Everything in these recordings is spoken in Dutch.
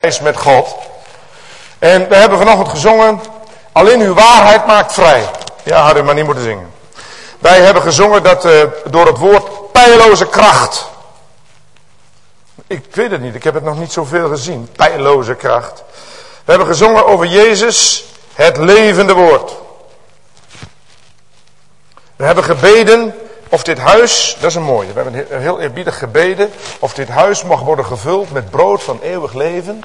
is met God. En we hebben vanochtend gezongen, alleen uw waarheid maakt vrij. Ja, hadden we maar niet moeten zingen. Wij hebben gezongen dat uh, door het woord pijloze kracht. Ik weet het niet, ik heb het nog niet zoveel gezien. Pijloze kracht. We hebben gezongen over Jezus, het levende woord. We hebben gebeden of dit huis, dat is een mooie, we hebben heel eerbiedig gebeden, of dit huis mag worden gevuld met brood van eeuwig leven.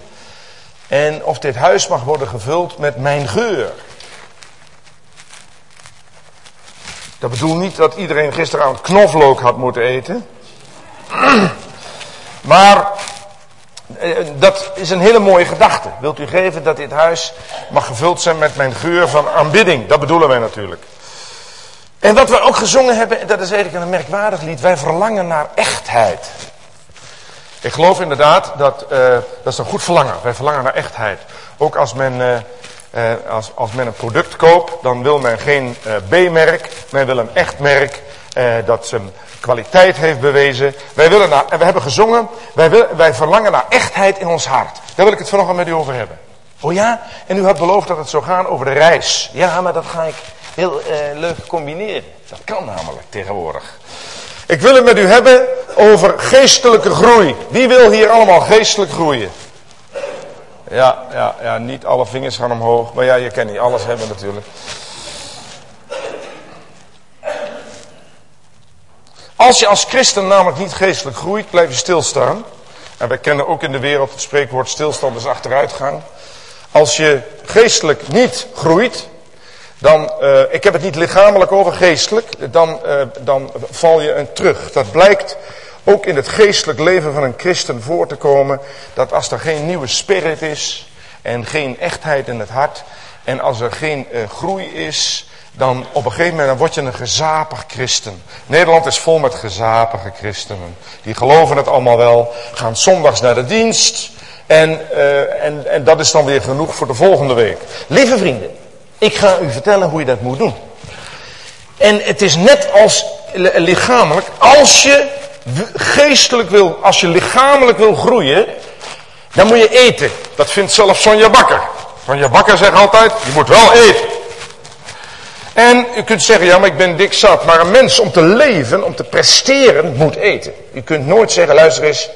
En of dit huis mag worden gevuld met mijn geur. Dat bedoelt niet dat iedereen gisteravond knoflook had moeten eten. Maar eh, dat is een hele mooie gedachte. Wilt u geven dat dit huis mag gevuld zijn met mijn geur van aanbidding? Dat bedoelen wij natuurlijk. En wat we ook gezongen hebben, dat is eigenlijk een merkwaardig lied. Wij verlangen naar echtheid. Ik geloof inderdaad dat, uh, dat is een goed verlangen. Wij verlangen naar echtheid. Ook als men, uh, uh, als, als men een product koopt, dan wil men geen B-merk. Men wil een echt merk dat zijn kwaliteit heeft bewezen. Wij willen naar, en we hebben gezongen, wij, wij verlangen naar echtheid in ons hart. Daar wil ik het vanochtend met u over hebben. Oh ja? En u had beloofd dat het zou gaan over de reis. Ja, maar dat ga ik heel uh, leuk combineren. Dat kan namelijk tegenwoordig. Ik wil het met u hebben over geestelijke groei. Wie wil hier allemaal geestelijk groeien? Ja, ja, ja, niet alle vingers gaan omhoog. Maar ja, je kan niet alles hebben natuurlijk. Als je als christen namelijk niet geestelijk groeit, blijf je stilstaan. En wij kennen ook in de wereld het spreekwoord stilstand is achteruitgang. Als je geestelijk niet groeit, dan, uh, ik heb het niet lichamelijk over geestelijk, dan, uh, dan val je een terug. Dat blijkt ook in het geestelijk leven van een christen voor te komen, dat als er geen nieuwe spirit is en geen echtheid in het hart en als er geen uh, groei is, dan op een gegeven moment word je een gezapig christen. Nederland is vol met gezapige christenen. Die geloven het allemaal wel, gaan zondags naar de dienst en, en, en dat is dan weer genoeg voor de volgende week. Lieve vrienden, ik ga u vertellen hoe je dat moet doen. En het is net als lichamelijk. Als je geestelijk wil, als je lichamelijk wil groeien, dan moet je eten. Dat vindt zelfs Sonja Bakker. Sonja Bakker zegt altijd, je moet wel eten. En u kunt zeggen, ja maar ik ben dik zat. Maar een mens om te leven, om te presteren, moet eten. U kunt nooit zeggen, luister eens,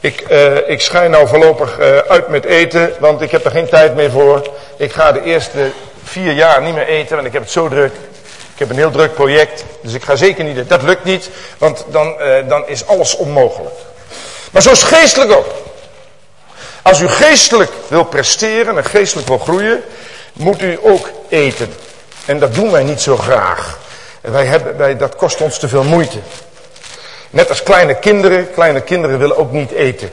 ik, uh, ik schijn nou voorlopig uh, uit met eten, want ik heb er geen tijd meer voor. Ik ga de eerste vier jaar niet meer eten, want ik heb het zo druk. Ik heb een heel druk project, dus ik ga zeker niet... Dat lukt niet, want dan, uh, dan is alles onmogelijk. Maar zo is geestelijk ook. Als u geestelijk wil presteren en geestelijk wil groeien, moet u ook eten. En dat doen wij niet zo graag. Wij hebben, wij, dat kost ons te veel moeite. Net als kleine kinderen. Kleine kinderen willen ook niet eten.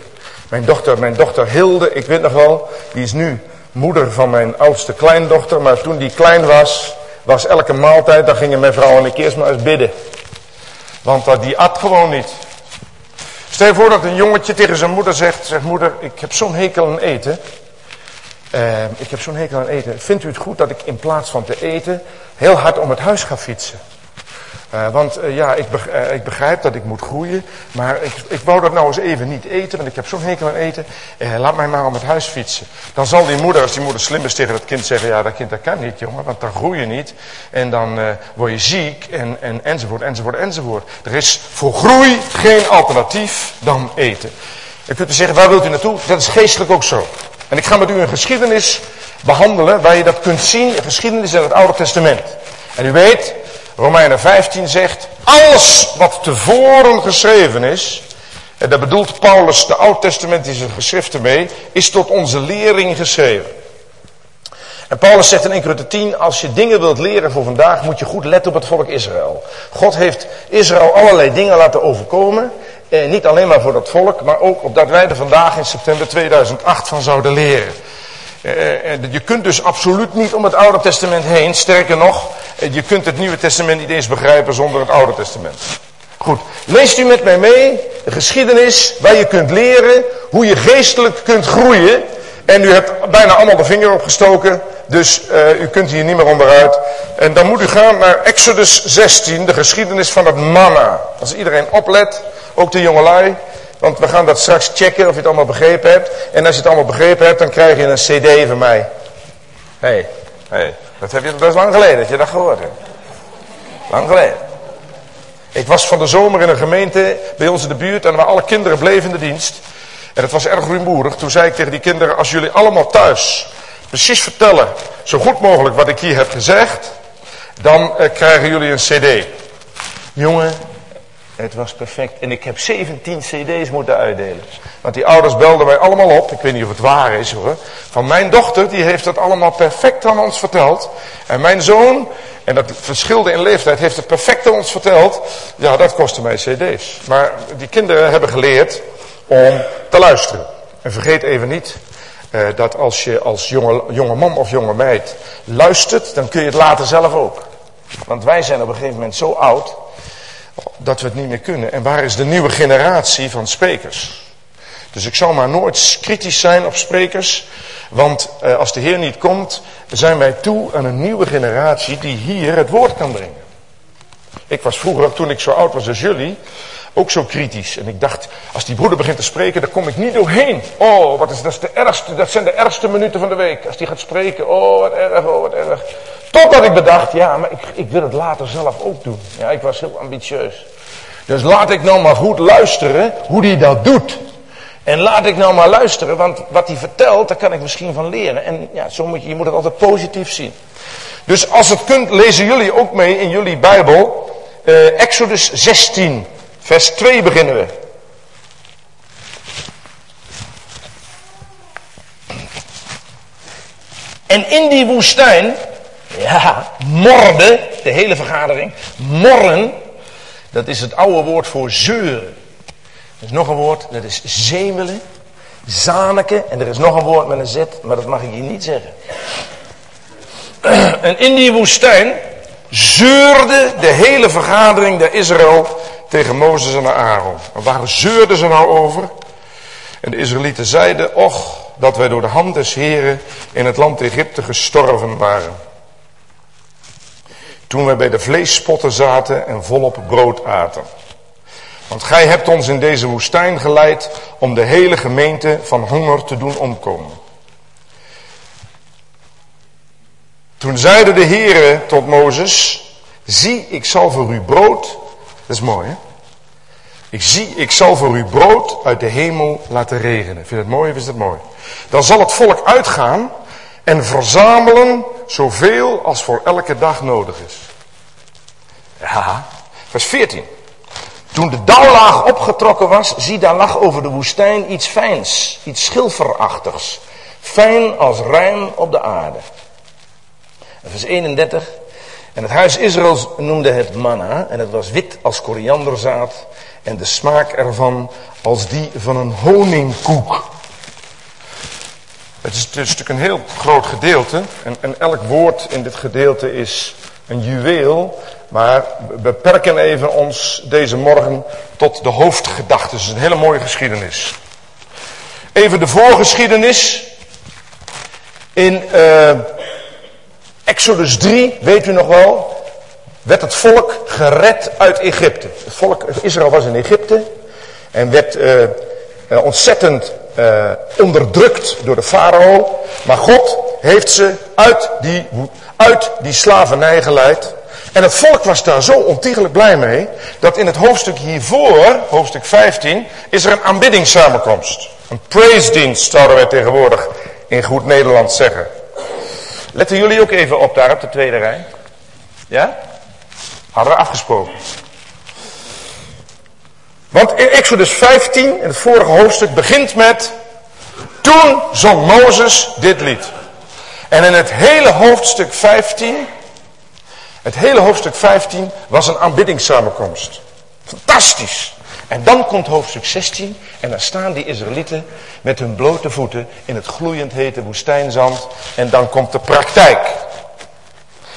Mijn dochter, mijn dochter Hilde, ik weet nog wel, die is nu moeder van mijn oudste kleindochter. Maar toen die klein was, was elke maaltijd, dan gingen mijn vrouw en ik eerst maar eens bidden. Want uh, die at gewoon niet. Stel je voor dat een jongetje tegen zijn moeder zegt, zegt moeder, ik heb zo'n hekel aan eten. Uh, ik heb zo'n hekel aan eten. Vindt u het goed dat ik in plaats van te eten heel hard om het huis ga fietsen? Uh, want uh, ja, ik, uh, ik, begrijp dat ik moet groeien, maar ik, ik wou dat nou eens even niet eten, want ik heb zo'n hekel aan eten. laat mij maar om het huis fietsen. Dan zal die moeder, als die moeder slim is tegen dat kind zeggen, ja dat kind dat kan niet jongen, want dan groei je niet. En dan word je ziek en, en, enzovoort, enzovoort, enzovoort. Er is voor groei geen alternatief dan eten. Je kunt u zeggen, waar wilt u naartoe? Dat is geestelijk ook zo. En ik ga met u een geschiedenis behandelen waar je dat kunt zien, een geschiedenis in het Oude Testament. En u weet, Romeinen 15 zegt, alles wat tevoren geschreven is, en daar bedoelt Paulus de oud-testamentische geschriften mee, is tot onze lering geschreven. En Paulus zegt in 1 Corinthië 10, als je dingen wilt leren voor vandaag, moet je goed letten op het volk Israël. God heeft Israël allerlei dingen laten overkomen, eh, niet alleen maar voor dat volk, maar ook opdat wij er vandaag in september 2008 van zouden leren. Uh, je kunt dus absoluut niet om het Oude Testament heen. Sterker nog, je kunt het Nieuwe Testament niet eens begrijpen zonder het Oude Testament. Goed, leest u met mij mee de geschiedenis waar je kunt leren hoe je geestelijk kunt groeien. En u hebt bijna allemaal de vinger opgestoken, dus uh, u kunt hier niet meer onderuit. En dan moet u gaan naar Exodus 16, de geschiedenis van het manna. Als iedereen oplet, ook de jongelui, Want we gaan dat straks checken of je het allemaal begrepen hebt. En als je het allemaal begrepen hebt, dan krijg je een cd van mij. Hé, hey, hey, dat heb je best lang geleden dat je dat gehoord hebt. Lang geleden. Ik was van de zomer in een gemeente bij ons in de buurt en waar alle kinderen bleven in de dienst. En het was erg rumoerig. Toen zei ik tegen die kinderen, als jullie allemaal thuis precies vertellen, zo goed mogelijk wat ik hier heb gezegd, dan eh, krijgen jullie een cd. Jongen, het was perfect. En ik heb 17 cd's moeten uitdelen. Want die ouders belden mij allemaal op. Ik weet niet of het waar is hoor. Van mijn dochter, die heeft dat allemaal perfect aan ons verteld. En mijn zoon, en dat verschilde in leeftijd, heeft het perfect aan ons verteld. Ja, dat kostte mij cd's. Maar die kinderen hebben geleerd om te luisteren. En vergeet even niet eh, dat als je als jonge, jonge man of jonge meid luistert, dan kun je het later zelf ook. Want wij zijn op een gegeven moment zo oud dat we het niet meer kunnen. En waar is de nieuwe generatie van sprekers? Dus ik zal maar nooit kritisch zijn op sprekers. Want eh, als de Heer niet komt, zijn wij toe aan een nieuwe generatie die hier het woord kan brengen. Ik was vroeger, toen ik zo oud was als jullie, ook zo kritisch. En ik dacht, als die broeder begint te spreken, dan kom ik niet doorheen. Oh, wat is, dat, de ergste, dat zijn de ergste minuten van de week. Als die gaat spreken, oh wat erg, oh wat erg. Totdat ik bedacht, ja, maar ik, ik wil het later zelf ook doen. Ja, ik was heel ambitieus. Dus laat ik nou maar goed luisteren hoe hij dat doet. En laat ik nou maar luisteren, want wat hij vertelt, daar kan ik misschien van leren. En ja, zo moet je, je moet het altijd positief zien. Dus als het kunt, lezen jullie ook mee in jullie Bijbel. Uh, Exodus 16, vers 2 beginnen we. En in die woestijn ja, morde, de hele vergadering. Morren, dat is het oude woord voor zeuren. Er is nog een woord, dat is zemelen, zaneke. En er is nog een woord met een z, maar dat mag ik hier niet zeggen. En in die woestijn zeurde de hele vergadering der Israël tegen Mozes en Aaron. En waar zeurden ze nou over? En de Israëlieten zeiden, och, dat wij door de hand des Heren in het land Egypte gestorven waren. Toen wij bij de vleesspotten zaten en volop brood aten. Want gij hebt ons in deze woestijn geleid om de hele gemeente van honger te doen omkomen. Toen zeide de Heere tot Mozes, zie ik zal voor u brood, dat is mooi hè. Ik zie, ik zal voor u brood uit de hemel laten regenen. Vind je het mooi of is het mooi? Dan zal het volk uitgaan en verzamelen zoveel als voor elke dag nodig is. Ja, vers 14. Toen de dauwlaag opgetrokken was, zie daar lag over de woestijn iets fijns, iets schilferachtigs. Fijn als rijm op de aarde. Vers 31. En het huis Israëls noemde het manna en het was wit als korianderzaad en de smaak ervan als die van een honingkoek. Het is, natuurlijk een heel groot gedeelte en, en elk woord in dit gedeelte is een juweel. Maar we beperken even ons deze morgen tot de hoofdgedachten. Het is een hele mooie geschiedenis. Even de voorgeschiedenis. In uh, Exodus 3, weet u nog wel, werd het volk gered uit Egypte. Het volk Israël was in Egypte en werd uh, ontzettend uh, onderdrukt door de farao. Maar God heeft ze uit die, uit die slavernij geleid. En het volk was daar zo ontiegelijk blij mee, dat in het hoofdstuk hiervoor, hoofdstuk 15, is er een aanbiddingssamenkomst. Een praise-dienst zouden wij tegenwoordig in goed Nederlands zeggen. Letten jullie ook even op daar op de tweede rij? Ja? Hadden we afgesproken. Want in Exodus 15, in het vorige hoofdstuk, begint met... Toen zong Mozes dit lied. En in het hele hoofdstuk 15 het hele hoofdstuk 15 was een aanbiddingssamenkomst. Fantastisch. En dan komt hoofdstuk 16 en dan staan die Israëlieten met hun blote voeten in het gloeiend hete woestijnzand. En dan komt de praktijk.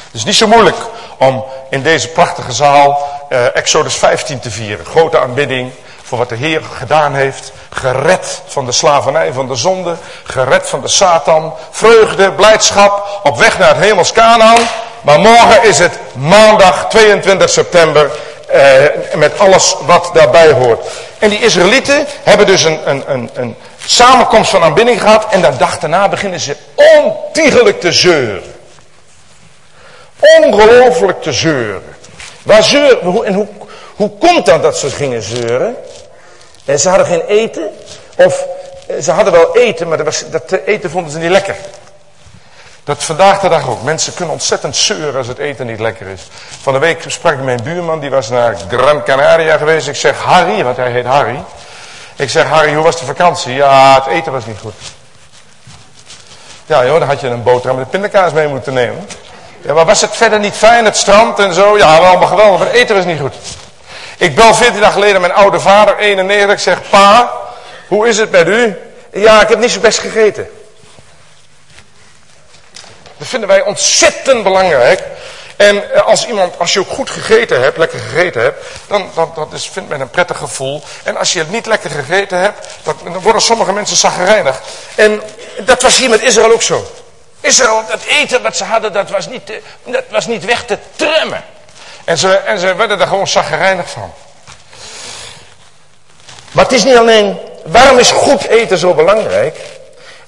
Het is niet zo moeilijk om in deze prachtige zaal uh, Exodus 15 te vieren. Grote aanbidding voor wat de Heer gedaan heeft. Gered van de slavernij van de zonde. Gered van de Satan. Vreugde, blijdschap. Op weg naar het hemels Canaan. Maar morgen is het maandag 22 september. Eh, met alles wat daarbij hoort. En die Israëlieten hebben dus een, een, een, een samenkomst van aanbidding gehad. En dan dag daarna beginnen ze ontiegelijk te zeuren. Ongelooflijk te zeuren. Waar zeuren? En hoe, hoe komt dat dat ze gingen zeuren? En ze hadden geen eten. Of eh, ze hadden wel eten, maar dat, was, dat eten vonden ze niet lekker. Dat vandaag de dag ook. Mensen kunnen ontzettend zeuren als het eten niet lekker is. Van de week sprak ik mijn buurman, die was naar Gran Canaria geweest. Ik zeg, Harry, want hij heet Harry. Ik zeg, Harry, hoe was de vakantie? Ja, het eten was niet goed. Ja joh, dan had je een boterham met pindakaas mee moeten nemen. Ja, maar was het verder niet fijn, het strand en zo? Ja, allemaal geweldig, maar eten was niet goed. Ik bel 14 dagen geleden mijn oude vader, 91. Ik zeg, pa, hoe is het met u? Ja, ik heb niet zo best gegeten. Dat vinden wij ontzettend belangrijk. En eh, als iemand, als je ook goed gegeten hebt, lekker gegeten hebt, dan, dan dat is, vindt men een prettig gevoel. En als je het niet lekker gegeten hebt, dan, worden sommige mensen zaggerijnig. En dat was hier met Israël ook zo. Israël, het eten wat ze hadden, dat was niet, dat was niet weg te tremmen. En ze, en ze werden er gewoon zaggerijnig van. Maar het is niet alleen, waarom is goed eten zo belangrijk?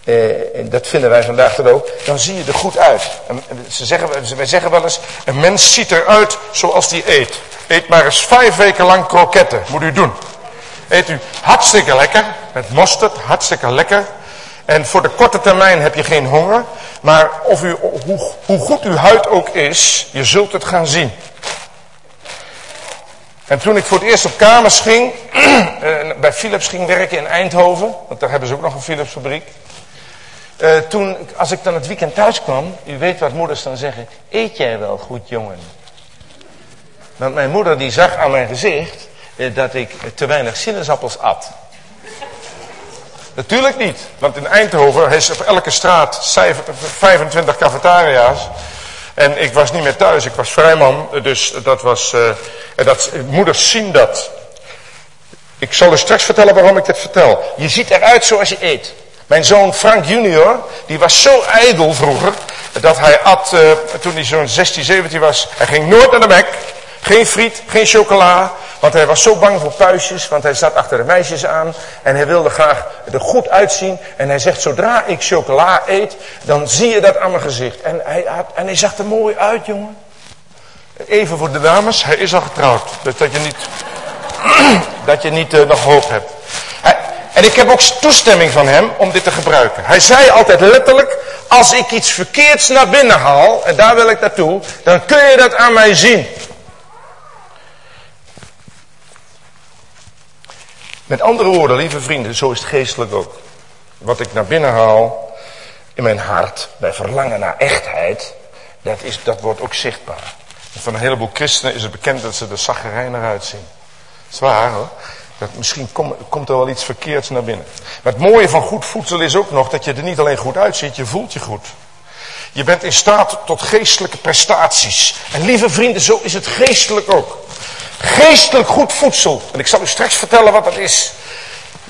Eh, en dat vinden wij vandaag dan ook. Dan zie je er goed uit. En, ze zeggen, wij zeggen wel eens, een mens ziet eruit zoals die eet. Eet maar eens vijf weken lang kroketten, moet u doen. Eet u hartstikke lekker, met mosterd, hartstikke lekker. En voor de korte termijn heb je geen honger. Maar of u, hoe, hoe goed uw huid ook is, je zult het gaan zien. En toen ik voor het eerst op kamers ging, eh, bij Philips ging werken in Eindhoven, want daar hebben ze ook nog een Philips fabriek. Uh, toen, als ik dan het weekend thuis kwam, u weet wat moeders dan zeggen, eet jij wel goed jongen? Want mijn moeder die zag aan mijn gezicht uh, dat ik te weinig sinaasappels at. Natuurlijk niet, want in Eindhoven is op elke straat 25 cafetaria's. En ik was niet meer thuis, ik was vrijman, dus dat was, uh, dat, moeders zien dat. Ik zal u straks vertellen waarom ik dit vertel. Je ziet eruit zoals je eet. Mijn zoon Frank junior, die was zo ijdel vroeger, dat hij at, uh, toen hij zo'n 16, 17 was, hij ging nooit naar de Mac. Geen friet, geen chocola, want hij was zo bang voor puistjes, want hij zat achter de meisjes aan en hij wilde graag er goed uitzien. En hij zegt, zodra ik chocola eet, dan zie je dat aan mijn gezicht. En hij, had, en hij zag er mooi uit, jongen. Even voor de dames, hij is al getrouwd. Dus dat je niet, dat je niet uh, nog hoop hebt. En ik heb ook toestemming van hem om dit te gebruiken. Hij zei altijd letterlijk, als ik iets verkeerds naar binnen haal, en daar wil ik naartoe, dan kun je dat aan mij zien. Met andere woorden, lieve vrienden, zo is het geestelijk ook. Wat ik naar binnen haal, in mijn hart, bij verlangen naar echtheid, dat, is, dat wordt ook zichtbaar. van een heleboel christenen is het bekend dat ze er zaggerijner uitzien. Zwaar hoor. Dat misschien komt er wel iets verkeerds naar binnen. Maar het mooie van goed voedsel is ook nog dat je er niet alleen goed uitziet, je voelt je goed. Je bent in staat tot geestelijke prestaties. En lieve vrienden, zo is het geestelijk ook. Geestelijk goed voedsel. En ik zal u straks vertellen wat dat is.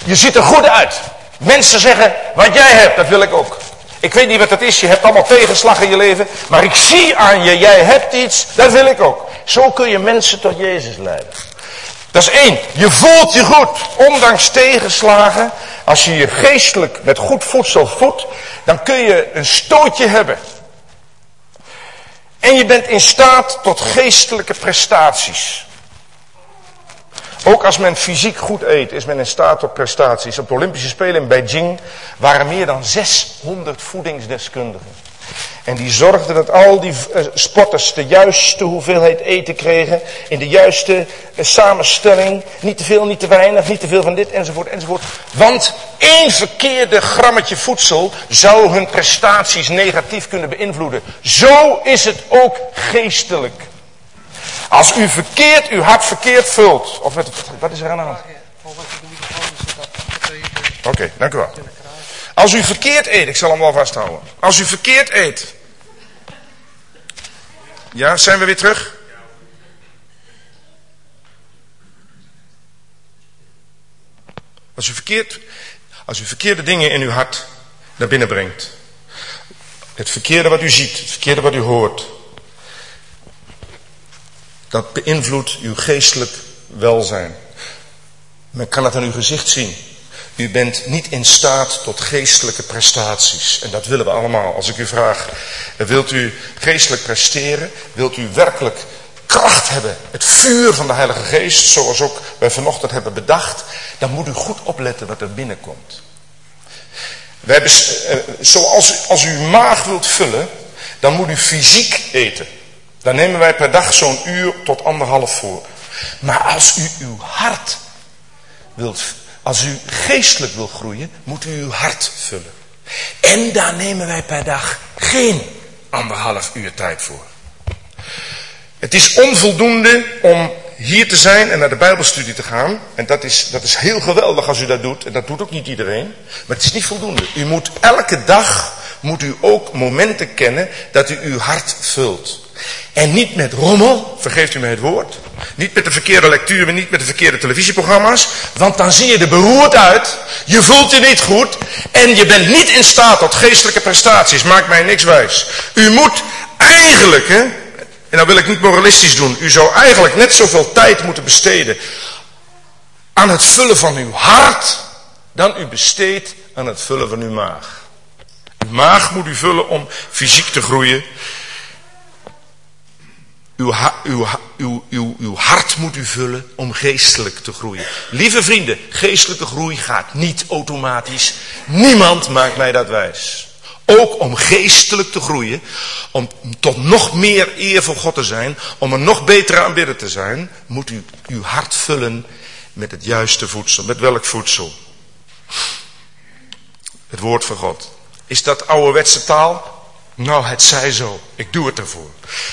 Je ziet er goed uit. Mensen zeggen, wat jij hebt, dat wil ik ook. Ik weet niet wat dat is, je hebt allemaal tegenslag in je leven. Maar ik zie aan je, jij hebt iets, dat wil ik ook. Zo kun je mensen tot Jezus leiden. Dat is één. Je voelt je goed, ondanks tegenslagen. Als je je geestelijk met goed voedsel voedt, dan kun je een stootje hebben. En je bent in staat tot geestelijke prestaties. Ook als men fysiek goed eet, is men in staat tot prestaties. Op de Olympische Spelen in Beijing waren meer dan 600 voedingsdeskundigen. En die zorgden dat al die eh, sporters de juiste hoeveelheid eten kregen. In de juiste eh, samenstelling. Niet te veel, niet te weinig, niet te veel van dit enzovoort enzovoort. Want één verkeerde grammetje voedsel zou hun prestaties negatief kunnen beïnvloeden. Zo is het ook geestelijk. Als u verkeerd, uw hart verkeerd vult. Of met, wat is er aan de hand? Oké, dank u wel. Als u verkeerd eet, ik zal hem wel vasthouden. Als u verkeerd eet. Ja, zijn we weer terug? Als u, verkeerd, als u verkeerde dingen in uw hart naar binnen brengt. Het verkeerde wat u ziet, het verkeerde wat u hoort. Dat beïnvloedt uw geestelijk welzijn. Men kan het aan uw gezicht zien. U bent niet in staat tot geestelijke prestaties. En dat willen we allemaal. Als ik u vraag, wilt u geestelijk presteren? Wilt u werkelijk kracht hebben? Het vuur van de Heilige Geest, zoals ook wij vanochtend hebben bedacht. Dan moet u goed opletten wat er binnenkomt. We hebben, eh, zoals als u maag wilt vullen, dan moet u fysiek eten. Daar nemen wij per dag zo'n uur tot anderhalf voor. Maar als u uw hart wilt, als u geestelijk wil groeien, moet u uw hart vullen. En daar nemen wij per dag geen anderhalf uur tijd voor. Het is onvoldoende om hier te zijn en naar de Bijbelstudie te gaan. En dat is, dat is heel geweldig als u dat doet. En dat doet ook niet iedereen. Maar het is niet voldoende. U moet elke dag, moet u ook momenten kennen dat u uw hart vult. En niet met rommel, vergeeft u mij het woord. Niet met de verkeerde lectuur, niet met de verkeerde televisieprogramma's. Want dan zie je er beroerd uit. Je voelt je niet goed. En je bent niet in staat tot geestelijke prestaties. Maakt mij niks wijs. U moet eigenlijk, hè, en dan wil ik niet moralistisch doen. U zou eigenlijk net zoveel tijd moeten besteden aan het vullen van uw hart. Dan u besteedt aan het vullen van uw maag. Uw maag moet u vullen om fysiek te groeien. Uw, hart moet u vullen om geestelijk te groeien. Lieve vrienden, geestelijke groei gaat niet automatisch. Niemand maakt mij dat wijs. Ook om geestelijk te groeien, om tot nog meer eer voor God te zijn, om een nog betere aanbidder te zijn, moet u uw hart vullen met het juiste voedsel. Met welk voedsel? Het woord van God. Is dat ouderwetse taal? Nou, het zij zo. Ik doe het ervoor.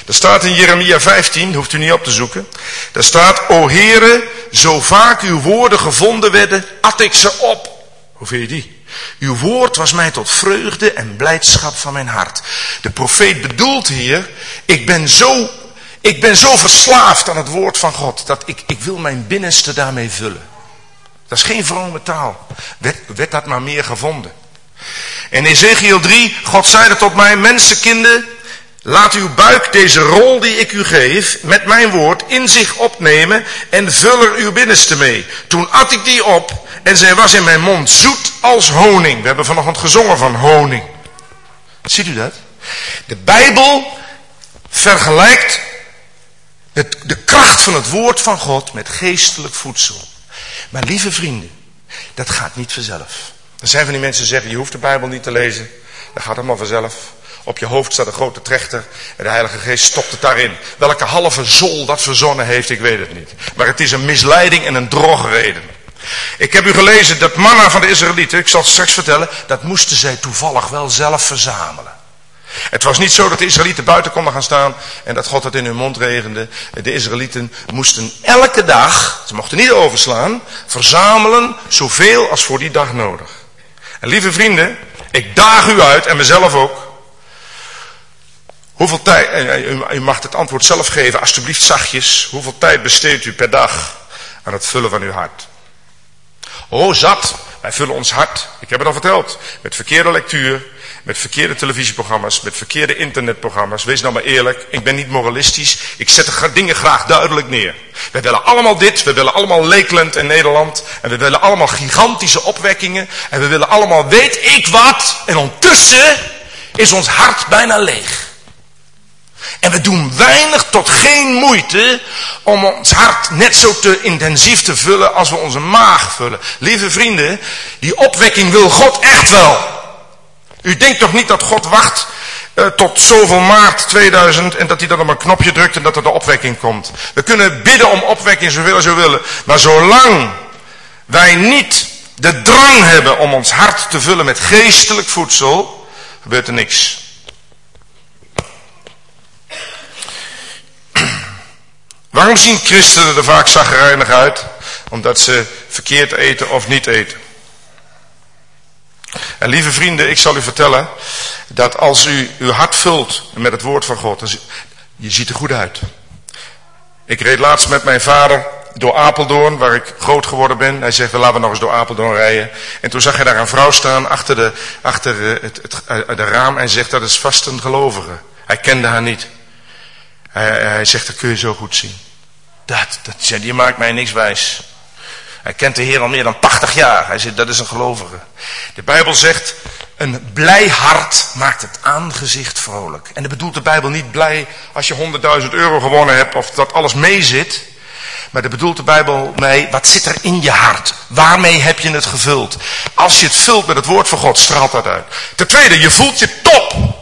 Er staat in Jeremia 15, hoeft u niet op te zoeken. Daar staat, O Heere, zo vaak uw woorden gevonden werden, at ik ze op. Hoe vind je die? Uw woord was mij tot vreugde en blijdschap van mijn hart. De profeet bedoelt hier, ik ben zo, ik ben zo verslaafd aan het woord van God, dat ik, ik wil mijn binnenste daarmee vullen. Dat is geen vrome taal. Werd, werd dat maar meer gevonden. In Ezekiel 3, God zeide tot mij, mensenkinden, laat uw buik deze rol die ik u geef, met mijn woord, in zich opnemen en vul er uw binnenste mee. Toen at ik die op en zij was in mijn mond zoet als honing. We hebben vanochtend gezongen van honing. Ziet u dat? De Bijbel vergelijkt het, de kracht van het woord van God met geestelijk voedsel. Maar lieve vrienden, dat gaat niet vanzelf. Er zijn van die mensen die zeggen, je hoeft de Bijbel niet te lezen. Dat gaat allemaal vanzelf. Op je hoofd staat een grote trechter en de Heilige Geest stopt het daarin. Welke halve zol dat verzonnen heeft, ik weet het niet. Maar het is een misleiding en een drogreden. Ik heb u gelezen dat manna van de Israëlieten, ik zal het straks vertellen, dat moesten zij toevallig wel zelf verzamelen. Het was niet zo dat de Israëlieten buiten konden gaan staan en dat God het in hun mond regende. De Israëlieten moesten elke dag, ze mochten niet overslaan, verzamelen zoveel als voor die dag nodig. En lieve vrienden, ik daag u uit en mezelf ook. Hoeveel tijd, u mag het antwoord zelf geven, alsjeblieft zachtjes. Hoeveel tijd besteedt u per dag aan het vullen van uw hart? Oh, zat. Wij vullen ons hart, ik heb het al verteld, met verkeerde lectuur, met verkeerde televisieprogramma's, met verkeerde internetprogramma's. Wees nou maar eerlijk, ik ben niet moralistisch, ik zet de dingen graag duidelijk neer. We willen allemaal dit, we willen allemaal Lakeland in Nederland, en we willen allemaal gigantische opwekkingen, en we willen allemaal weet ik wat, en ondertussen is ons hart bijna leeg. En we doen weinig tot geen moeite om ons hart net zo te intensief te vullen als we onze maag vullen. Lieve vrienden, die opwekking wil God echt wel. U denkt toch niet dat God wacht uh, tot zoveel maart 2000 en dat hij dan op een knopje drukt en dat er de opwekking komt. We kunnen bidden om opwekking zoveel als we willen. Maar zolang wij niet de drang hebben om ons hart te vullen met geestelijk voedsel, gebeurt er niks. Waarom zien christenen er vaak zagrijnig uit? Omdat ze verkeerd eten of niet eten. En lieve vrienden, ik zal u vertellen dat als u uw hart vult met het woord van God, dan je ziet er goed uit. Ik reed laatst met mijn vader door Apeldoorn, waar ik groot geworden ben. Hij zegt, laten we nog eens door Apeldoorn rijden. En toen zag hij daar een vrouw staan achter de, achter het, het, het, de raam en zegt, dat is vast een gelovige. Hij kende haar niet. Hij, hij zegt, dat kun je zo goed zien. Dat, dat, maakt mij niks wijs. Hij kent de Heer al meer dan 80 jaar. Hij zegt, dat is een gelovige. De Bijbel zegt, een blij hart maakt het aangezicht vrolijk. En dat bedoelt de Bijbel niet blij als je 100.000 euro gewonnen hebt of dat alles meezit. Maar dat bedoelt de Bijbel mee, wat zit er in je hart? Waarmee heb je het gevuld? Als je het vult met het woord van God, straalt dat uit. Ten tweede, je voelt je top.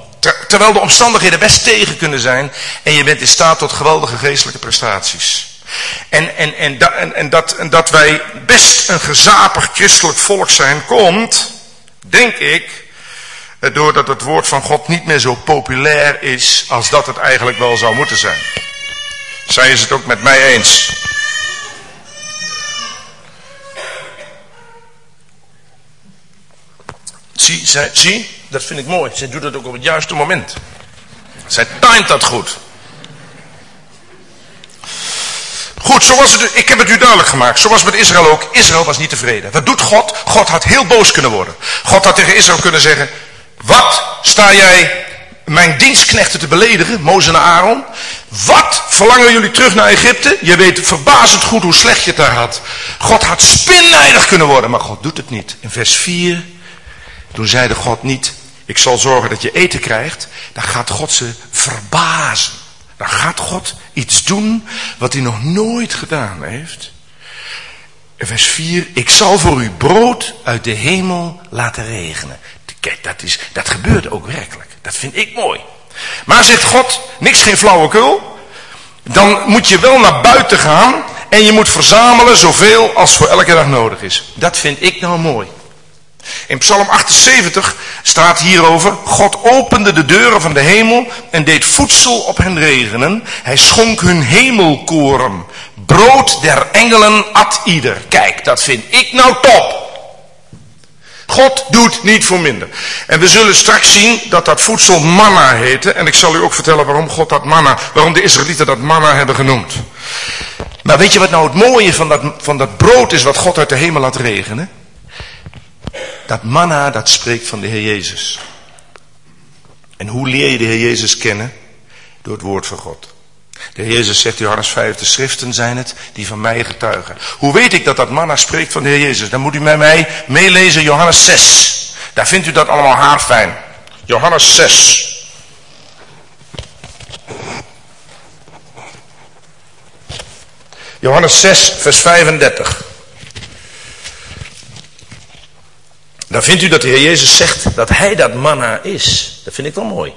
terwijl de omstandigheden best tegen kunnen zijn. En je bent in staat tot geweldige geestelijke prestaties. En, en, en, en, dat, en dat wij best een gezapig christelijk volk zijn, komt, denk ik, doordat het woord van God niet meer zo populair is als dat het eigenlijk wel zou moeten zijn. Zij is het ook met mij eens. Zie, zie, dat vind ik mooi. Zij doet het ook op het juiste moment. Zij timed dat goed. Goed, zo was het, ik heb het u duidelijk gemaakt. Zo was het met Israël ook. Israël was niet tevreden. Wat doet God? God had heel boos kunnen worden. God had tegen Israël kunnen zeggen, wat sta jij mijn dienstknechten te beledigen, Mozes en Aaron? Wat verlangen jullie terug naar Egypte? Je weet verbazend goed hoe slecht je het daar had. God had spinnijdig kunnen worden, maar God doet het niet. In vers 4, toen zeide God niet, ik zal zorgen dat je eten krijgt. Dan gaat God ze verbazen. Dan gaat God iets doen wat hij nog nooit gedaan heeft. Vers 4, ik zal voor u brood uit de hemel laten regenen. Kijk, dat, is, dat gebeurt ook werkelijk. Dat vind ik mooi. Maar zegt God, niks geen flauwekul. Dan moet je wel naar buiten gaan en je moet verzamelen zoveel als voor elke dag nodig is. Dat vind ik nou mooi. In Psalm 78 staat hierover, God opende de deuren van de hemel en deed voedsel op hen regenen. Hij schonk hun hemelkoren. Brood der engelen at ieder. Kijk, dat vind ik nou top. God doet niet voor minder. En we zullen straks zien dat dat voedsel manna heette. En ik zal u ook vertellen waarom God dat manna, waarom de Israëlieten dat manna hebben genoemd. Maar weet je wat nou het mooie van dat, van dat brood is wat God uit de hemel laat regenen? Dat manna, dat spreekt van de Heer Jezus. En hoe leer je de Heer Jezus kennen? Door het woord van God. De Heer Jezus zegt, Johannes 5, de schriften zijn het die van mij getuigen. Hoe weet ik dat dat manna spreekt van de Heer Jezus? Dan moet u met mij meelezen Johannes 6. Daar vindt u dat allemaal haarfijn. Johannes 6. Johannes 6, vers 35. Dan vindt u dat de Heer Jezus zegt dat hij dat manna is. Dat vind ik wel mooi.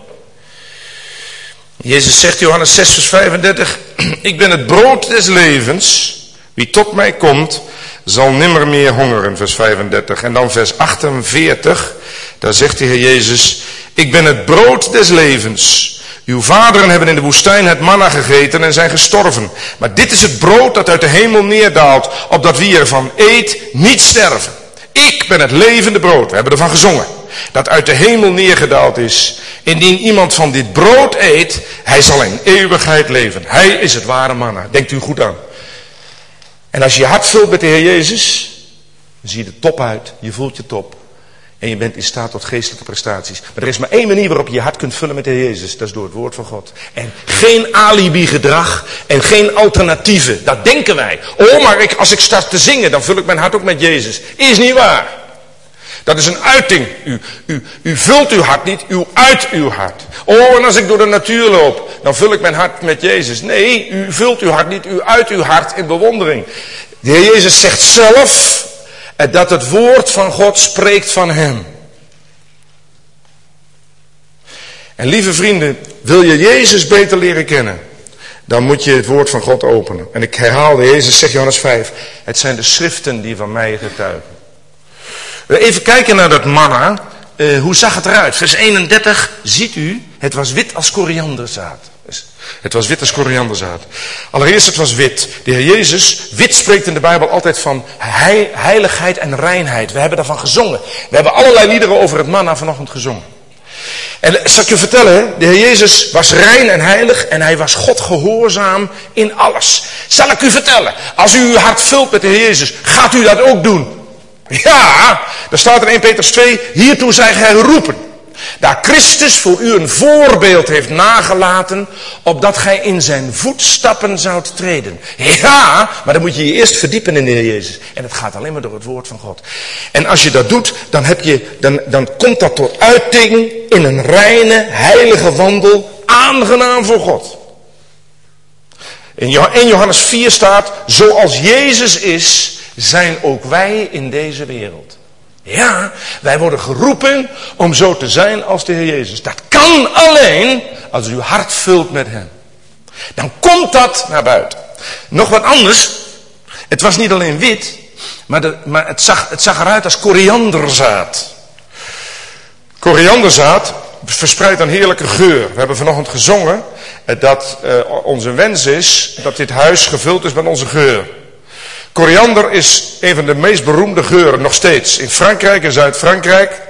Jezus zegt Johannes 6 vers 35. Ik ben het brood des levens. Wie tot mij komt zal nimmer meer hongeren. Vers 35. En dan vers 48. Daar zegt de Heer Jezus. Ik ben het brood des levens. Uw vaderen hebben in de woestijn het manna gegeten en zijn gestorven. Maar dit is het brood dat uit de hemel neerdaalt, opdat wie ervan eet niet sterven. Ik ben het levende brood. We hebben ervan gezongen. Dat uit de hemel neergedaald is. Indien iemand van dit brood eet, hij zal in eeuwigheid leven. Hij is het ware manna. Denkt u goed aan. En als je je hart vult met de Heer Jezus, dan zie je er top uit. Je voelt je top. En je bent in staat tot geestelijke prestaties. Maar er is maar één manier waarop je je hart kunt vullen met de Heer Jezus. Dat is door het woord van God. En geen alibi gedrag en geen alternatieven. Dat denken wij. Oh, maar ik, als ik start te zingen, dan vul ik mijn hart ook met Jezus. Is niet waar. Dat is een uiting. U, u, u vult uw hart niet, u uit uw hart. Oh, en als ik door de natuur loop, dan vul ik mijn hart met Jezus. Nee, u vult uw hart niet, u uit uw hart in bewondering. De Heer Jezus zegt zelf dat het woord van God spreekt van hem. En lieve vrienden, wil je Jezus beter leren kennen, dan moet je het woord van God openen. En ik herhaalde, Jezus zegt Johannes 5, het zijn de schriften die van mij getuigen. Even kijken naar dat manna. Uh, hoe zag het eruit? Vers 31, ziet u, het was wit als korianderzaad. Het was wit als korianderzaad. Allereerst, het was wit. De Heer Jezus, wit spreekt in de Bijbel altijd van heiligheid en reinheid. We hebben daarvan gezongen. We hebben allerlei liederen over het manna vanochtend gezongen. En zal ik je vertellen, de Heer Jezus was rein en heilig en hij was God gehoorzaam in alles. Zal ik u vertellen, als u uw hart vult met de Heer Jezus, gaat u dat ook doen. Ja, daar staat er in 1 Petrus 2, hiertoe zijn gij geroepen. Daar Christus voor u een voorbeeld heeft nagelaten, opdat gij in zijn voetstappen zoudt treden. Ja, maar dan moet je je eerst verdiepen in de Heer Jezus. En het gaat alleen maar door het woord van God. En als je dat doet, dan, heb je, dan, dan komt dat tot uiting in een reine, heilige wandel, aangenaam voor God. In Johannes 4 staat, zoals Jezus is, zijn ook wij in deze wereld. Ja, wij worden geroepen om zo te zijn als de Heer Jezus. Dat kan alleen als u hart vult met Hem. Dan komt dat naar buiten. Nog wat anders. Het was niet alleen wit, maar, de, maar het, zag, het zag eruit als korianderzaad. Korianderzaad verspreidt een heerlijke geur. We hebben vanochtend gezongen dat uh, onze wens is dat dit huis gevuld is met onze geur. Koriander is een van de meest beroemde geuren, nog steeds. In Frankrijk, in Zuid-Frankrijk,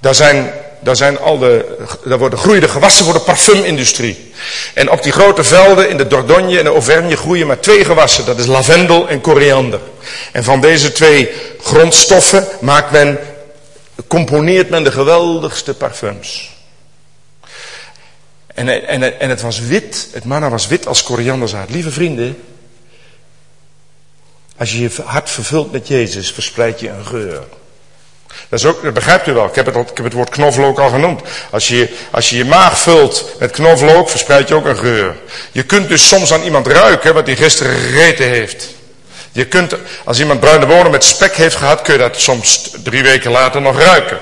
daar zijn, daar zijn al de, daar worden groeien gewassen voor de parfumindustrie. En op die grote velden in de Dordogne en de Auvergne groeien maar twee gewassen. Dat is lavendel en koriander. En van deze twee grondstoffen maakt men, componeert men de geweldigste parfums. En, en, en het was wit, het manna was wit als korianderzaad. Lieve vrienden, als je je hart vervult met Jezus, verspreid je een geur. Dat, is ook, begrijpt u wel. Ik heb, het, ik heb het woord knoflook al genoemd. Als je, als je je maag vult met knoflook, verspreid je ook een geur. Je kunt dus soms aan iemand ruiken wat hij gisteren gegeten heeft. Je kunt, als iemand bruine bonen met spek heeft gehad, kun je dat soms drie weken later nog ruiken.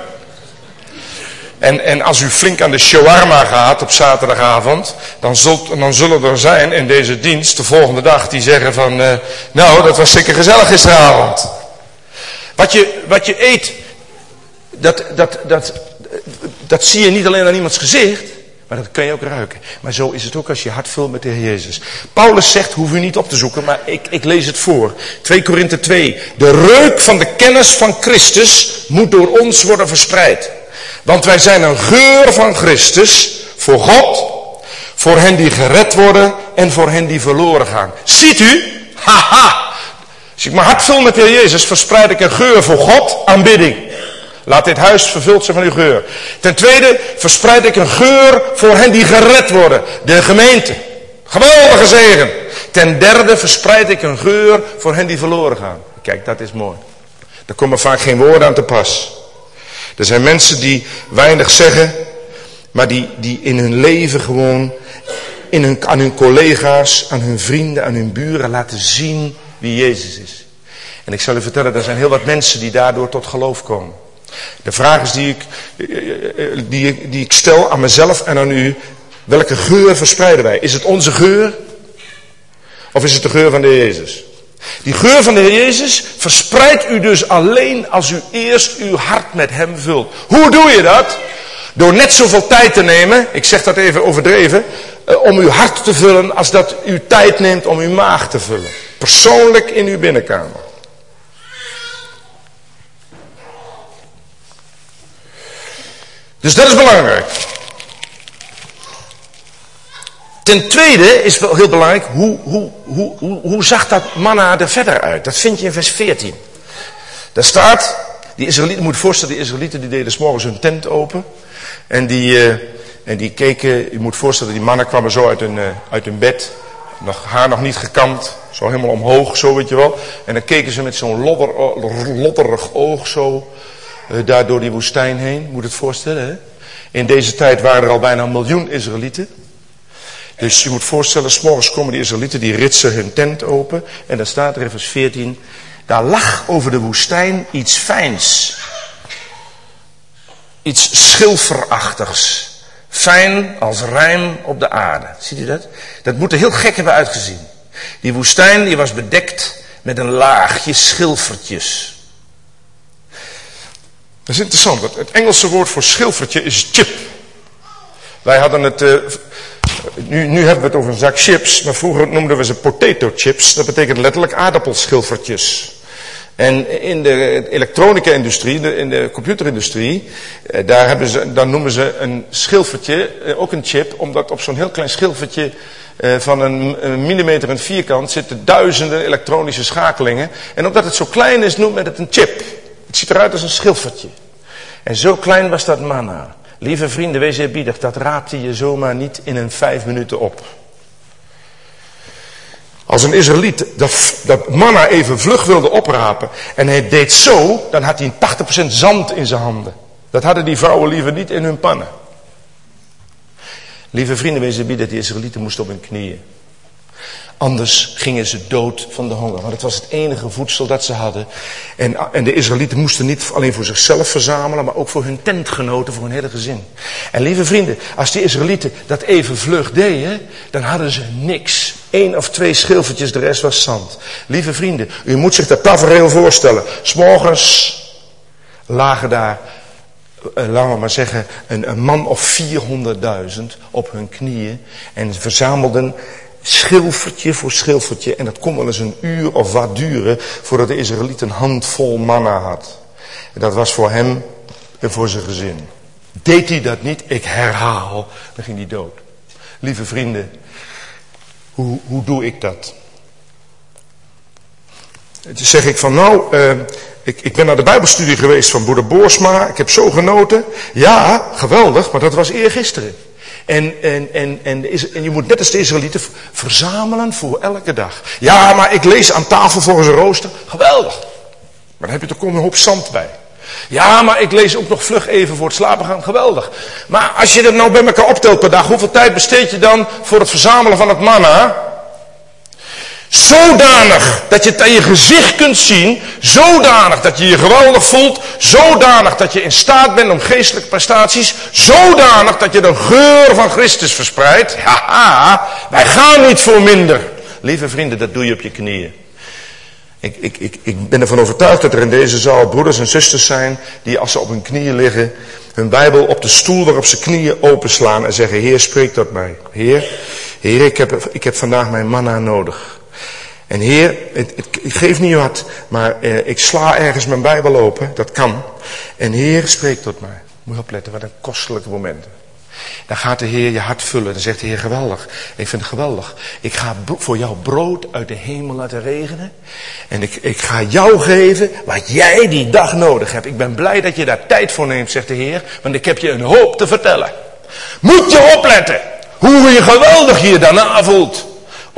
En, en als u flink aan de shawarma gaat op zaterdagavond, dan, zult, dan zullen er zijn in deze dienst de volgende dag die zeggen van, uh, nou dat was zeker gezellig gisteravond. Wat je, wat je eet, dat, dat, dat, dat zie je niet alleen aan iemands gezicht, maar dat kan je ook ruiken. Maar zo is het ook als je hart vult met de Heer Jezus. Paulus zegt, hoef u niet op te zoeken, maar ik, ik lees het voor. 2 Korinthe 2. De reuk van de kennis van Christus moet door ons worden verspreid. Want wij zijn een geur van Christus voor God, voor hen die gered worden en voor hen die verloren gaan. Ziet u? Haha! Als ik mijn hart vul met de Heer Jezus, verspreid ik een geur voor God, aanbidding. Laat dit huis vervuld zijn van uw geur. Ten tweede verspreid ik een geur voor hen die gered worden. De gemeente. Geweldige zegen. Ten derde verspreid ik een geur voor hen die verloren gaan. Kijk, dat is mooi. Daar komen vaak geen woorden aan te pas. Er zijn mensen die weinig zeggen, maar die, die in hun leven gewoon in hun, aan hun collega's, aan hun vrienden, aan hun buren laten zien wie Jezus is. En ik zal u vertellen, er zijn heel wat mensen die daardoor tot geloof komen. De vraag is die ik, die, die ik stel aan mezelf en aan u, welke geur verspreiden wij? Is het onze geur? Of is het de geur van de Jezus? Die geur van de Heer Jezus verspreidt u dus alleen als u eerst uw hart met Hem vult. Hoe doe je dat? Door net zoveel tijd te nemen, ik zeg dat even overdreven, eh, om uw hart te vullen als dat u tijd neemt om uw maag te vullen. Persoonlijk in uw binnenkamer. Dus dat is belangrijk. Ten tweede is wel heel belangrijk, hoe, hoe, hoe, hoe, zag dat manna er verder uit? Dat vind je in vers 14. Daar staat, die Israëlieten, moet voorstellen, die Israëlieten die deden s morgens hun tent open. En die, uh, en die keken, je moet voorstellen, die mannen kwamen zo uit hun, uh, uit hun bed. Nog, haar nog niet gekamd, zo helemaal omhoog, zo weet je wel. En dan keken ze met zo'n lodder, lodderig oog zo uh, daar door die woestijn heen. Moet het voorstellen, hè? In deze tijd waren er al bijna een miljoen Israëlieten. Dus je moet voorstellen, s'morgens komen die Israëlieten, die ritsen hun tent open. En dan staat er in vers 14, daar lag over de woestijn iets fijns. Iets schilferachtigs. Fijn als rijm op de aarde. Ziet u dat? Dat moet er heel gek hebben uitgezien. Die woestijn die was bedekt met een laagje schilfertjes. Dat is interessant. Het Engelse woord voor schilfertje is chip. Wij hadden het uh, nu, nu hebben we het over een zak chips, maar vroeger noemden we ze potato chips. Dat betekent letterlijk aardappelschilfertjes. En in de elektronica-industrie, in de computerindustrie, eh, daar, hebben ze, daar noemen ze een schilfertje, eh, ook een chip, omdat op zo'n heel klein schilfertje eh, van een, millimeter en vierkant zitten duizenden elektronische schakelingen. En omdat het zo klein is, noemt men het een chip. Het ziet eruit als een schilfertje. En zo klein was dat manna. Lieve vrienden, wees eerbiedig, dat raapte je zomaar niet in een vijf minuten op. Als een Israëliet dat, dat manna even vlug wilde oprapen en hij deed zo, dan had hij een 80% zand in zijn handen. Dat hadden die vrouwen liever niet in hun pannen. Lieve vrienden, wees eerbiedig, die Israëlieten moesten op hun knieën. Anders gingen ze dood van de honger. Want het was het enige voedsel dat ze hadden. En, en de Israëlieten moesten niet alleen voor zichzelf verzamelen, maar ook voor hun tentgenoten, voor hun hele gezin. En lieve vrienden, als die Israëlieten dat even vlug deden, dan hadden ze niks. Eén of twee schilfertjes, de rest was zand. Lieve vrienden, u moet zich dat tafereel voorstellen. S'morgens lagen daar, eh, laten we maar zeggen, een, een man of 400.000 op hun knieën en verzamelden schilfertje voor schilfertje. En dat kon wel eens een uur of wat duren voordat de Israëliet een handvol manna had. En dat was voor hem en voor zijn gezin. Deed hij dat niet, ik herhaal, dan ging hij dood. Lieve vrienden, hoe, hoe doe ik dat? Dan zeg ik van nou, uh, ik, ik ben naar de bijbelstudie geweest van Boerder Boorsma. Ik heb zo genoten. Ja, geweldig, maar dat was eergisteren. En, en, en, en, en je moet net als de Israëlieten verzamelen voor elke dag. Ja, maar ik lees aan tafel volgens een rooster. Geweldig. Maar dan heb je toch een hoop zand bij. Ja, maar ik lees ook nog vlug even voor het slapen gaan. Geweldig. Maar als je dat nou bij elkaar optelt per dag, hoeveel tijd besteed je dan voor het verzamelen van het manna? Zodanig dat je het aan je gezicht kunt zien. Zodanig dat je je geweldig voelt. Zodanig dat je in staat bent om geestelijke prestaties. Zodanig dat je de geur van Christus verspreidt. Haha, wij gaan niet voor minder. Lieve vrienden, dat doe je op je knieën. Ik, ik, ik, ik ben ervan overtuigd dat er in deze zaal broeders en zusters zijn die als ze op hun knieën liggen, hun Bijbel op de stoel waarop ze knieën openslaan en zeggen, Heer spreek tot mij. Heer, Heer ik, heb, ik heb vandaag mijn manna nodig. En Heer, ik, geef niet wat, maar eh, ik sla ergens mijn Bijbel open, dat kan. En Heer spreek tot mij. Moet je opletten, wat een kostelijke momenten. Dan gaat de Heer je hart vullen. Dan zegt de Heer geweldig. Ik vind het geweldig. Ik ga voor jou brood uit de hemel laten regenen. En ik, ik ga jou geven wat jij die dag nodig hebt. Ik ben blij dat je daar tijd voor neemt, zegt de Heer. Want ik heb je een hoop te vertellen. Moet je opletten. Hoe je geweldig je daarna voelt.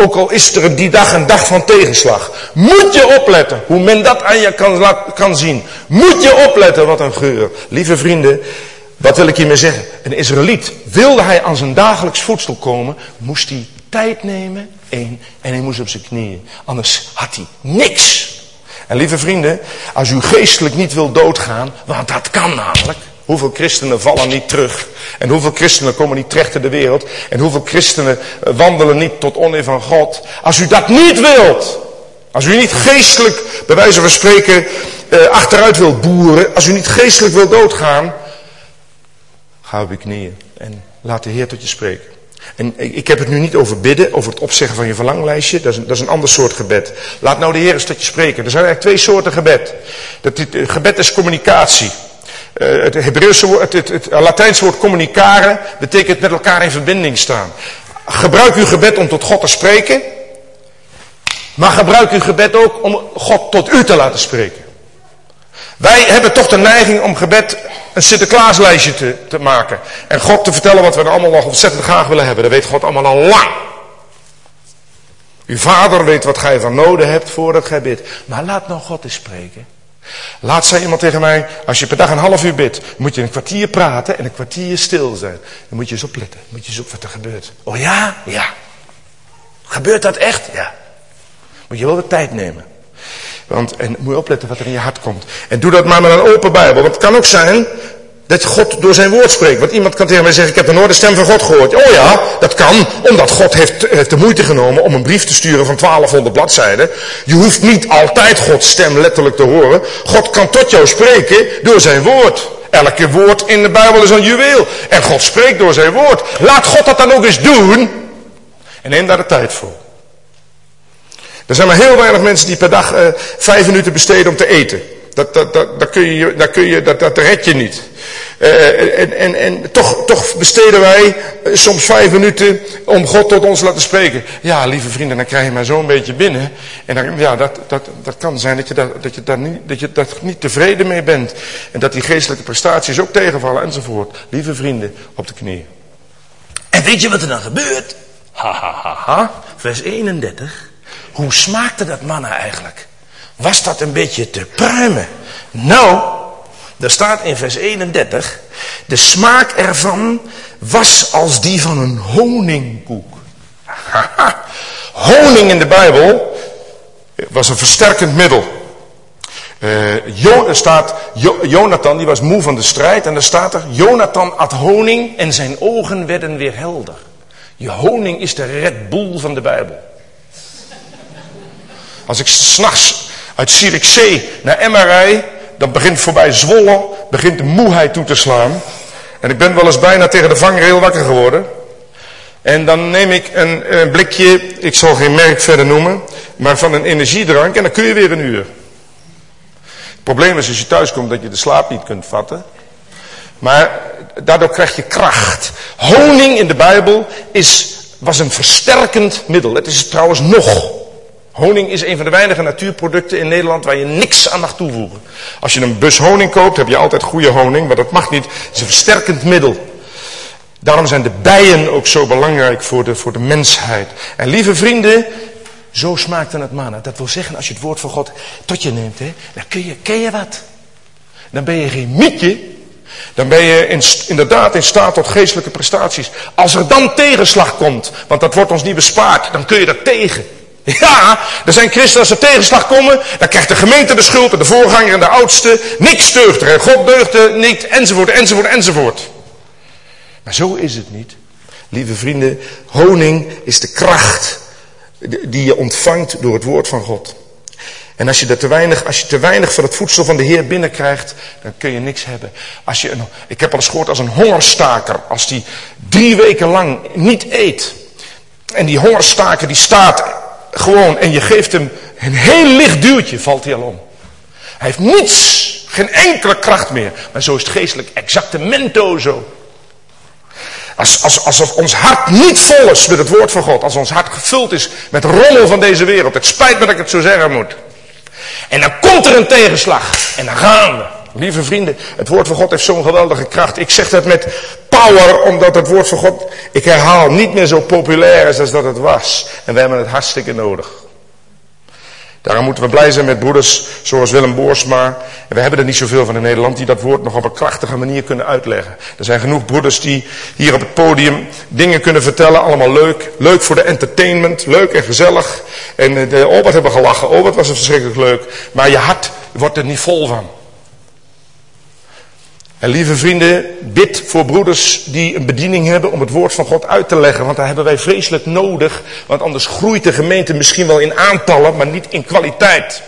Ook al is er die dag een dag van tegenslag. Moet je opletten hoe men dat aan je kan, kan zien. Moet je opletten wat een geur. Lieve vrienden, wat wil ik hiermee zeggen? Een Israëliet, wilde hij aan zijn dagelijks voedsel komen, moest hij tijd nemen, één, en hij moest op zijn knieën. Anders had hij niks. En lieve vrienden, als u geestelijk niet wil doodgaan, want dat kan namelijk. Hoeveel christenen vallen niet terug? En hoeveel christenen komen niet terecht in de wereld? En hoeveel christenen eh, wandelen niet tot oneer van God? Als u dat niet wilt, als u niet geestelijk, bij wijze van spreken, eh, achteruit wilt boeren, als u niet geestelijk wilt doodgaan, Ga op je knieën en laat de Heer tot je spreken. En ik heb het nu niet over bidden, over het opzeggen van je verlanglijstje. Dat is een, dat is een ander soort gebed. Laat nou de Heer eens tot je spreken. Er zijn eigenlijk twee soorten gebed. Dat, eh, gebed is communicatie. Uh, het, Hebreeuwse woord, het, het, het Latijnse woord communicare betekent met elkaar in verbinding staan. Gebruik uw gebed om tot God te spreken. Maar gebruik uw gebed ook om God tot u te laten spreken. Wij hebben toch de neiging om gebed een Sinterklaaslijstje te, te maken. En God te vertellen wat we er allemaal nog ontzettend graag willen hebben. Dat weet God allemaal al lang. Uw vader weet wat gij van noden hebt voordat gij bidt. Maar laat nou God eens spreken. Laat zei iemand tegen mij, als je per dag een half uur bidt, moet je een kwartier praten en een kwartier stil zijn. Dan moet je eens opletten, moet je eens op wat er gebeurt. Oh ja? Ja. Gebeurt dat echt? Ja. Moet je wel de tijd nemen. Want, en moet je opletten wat er in je hart komt. En doe dat maar met een open Bijbel. Want het kan ook zijn dat God door zijn woord spreekt. Want iemand kan tegen mij zeggen, ik heb nog nooit de stem van God gehoord. Oh ja, dat kan, omdat God heeft, heeft de moeite genomen om een brief te sturen van 1200 bladzijden. Je hoeft niet altijd Gods stem letterlijk te horen. God kan tot jou spreken door zijn woord. Elke woord in de Bijbel is een juweel. En God spreekt door zijn woord. Laat God dat dan ook eens doen. En neem daar de tijd voor. Er zijn maar heel weinig mensen die per dag uh, vijf minuten besteden om te eten. Dat, dat, dat, dat, kun je, dat, kun je, dat, dat red je niet. Uh, en, en, en toch, toch besteden wij uh, soms vijf minuten om God tot ons te laten spreken. Ja, lieve vrienden, dan krijg je maar zo'n beetje binnen. En dan, ja, dat, dat, dat kan zijn dat je, dat, dat, je daar niet, dat je daar niet tevreden mee bent. En dat die geestelijke prestaties ook tegenvallen enzovoort. Lieve vrienden, op de knieën. En weet je wat er dan gebeurt? Ha, ha, ha, ha. Vers 31. Hoe smaakte dat manna eigenlijk? Was dat een beetje te pruimen? Nou, er staat in vers 31. De smaak ervan was als die van een honingkoek. Honing in de Bijbel was een versterkend middel. Uh, er staat, jo Jonathan die was moe van de strijd en er staat er, Jonathan at honing en zijn ogen werden weer helder. Je honing is de Red Bull van de Bijbel. Als ik s'nachts uit Zierikzee naar rij, dan begint voorbij Zwolle, begint de moeheid toe te slaan. En ik ben wel eens bijna tegen de vangrail wakker geworden. En dan neem ik een, een, blikje, ik zal geen merk verder noemen, maar van een energiedrank en dan kun je weer een uur. Het probleem is als je thuis komt dat je de slaap niet kunt vatten. Maar daardoor krijg je kracht. Honing in de Bijbel is, was een versterkend middel. Het is trouwens nog. Honing is een van de weinige natuurproducten in Nederland waar je niks aan mag toevoegen. Als je een bus honing koopt, heb je altijd goede honing, maar dat mag niet. Het is een versterkend middel. Daarom zijn de bijen ook zo belangrijk voor de, voor de mensheid. En lieve vrienden, zo smaakte het manna. Dat wil zeggen, als je het woord van God tot je neemt, hè, dan kun je, ken je wat. Dan ben je geen mietje, dan ben je in, inderdaad in staat tot geestelijke prestaties. Als er dan tegenslag komt, want dat wordt ons niet bespaard, dan kun je er tegen. Ja, er zijn christenen als er tegenslag komen, dan krijgt de gemeente de schuld en de voorganger en de oudste. Niks deugt er, God deugt er niet, enzovoort, enzovoort, enzovoort. Maar zo is het niet. Lieve vrienden, honing is de kracht die je ontvangt door het woord van God. En als je, te weinig, als je te weinig van het voedsel van de Heer binnenkrijgt, dan kun je niks hebben. Als je, ik heb al eens gehoord als een hongerstaker, als die drie weken lang niet eet. En die hongerstaker die staat gewoon en je geeft hem een heel licht duwtje, valt hij al om. Hij heeft niets, geen enkele kracht meer. Maar zo is het geestelijk exactemento zo. Als, als, alsof ons hart niet vol is met het woord van God. Als ons hart gevuld is met rommel van deze wereld. Het spijt me dat ik het zo zeggen moet. En dan komt er een tegenslag. En dan gaan we. Lieve vrienden, het woord van God heeft zo'n geweldige kracht. Ik zeg dat met power, omdat het woord van God, ik herhaal, niet meer zo populair is als dat het was. En we hebben het hartstikke nodig. Daarom moeten we blij zijn met broeders zoals Willem Boorsma. En we hebben er niet zoveel van in Nederland die dat woord nog op een krachtige manier kunnen uitleggen. Er zijn genoeg broeders die hier op het podium dingen kunnen vertellen. Allemaal leuk. Leuk voor de entertainment. Leuk en gezellig. En eh, de, wat hebben gelachen. Wat was het verschrikkelijk leuk. Maar je hart wordt er niet vol van. En lieve vrienden, bid voor broeders die een bediening hebben om het woord van God uit te leggen. Want daar hebben wij vreselijk nodig. Want anders groeit de gemeente misschien wel in aantallen, maar niet in kwaliteit.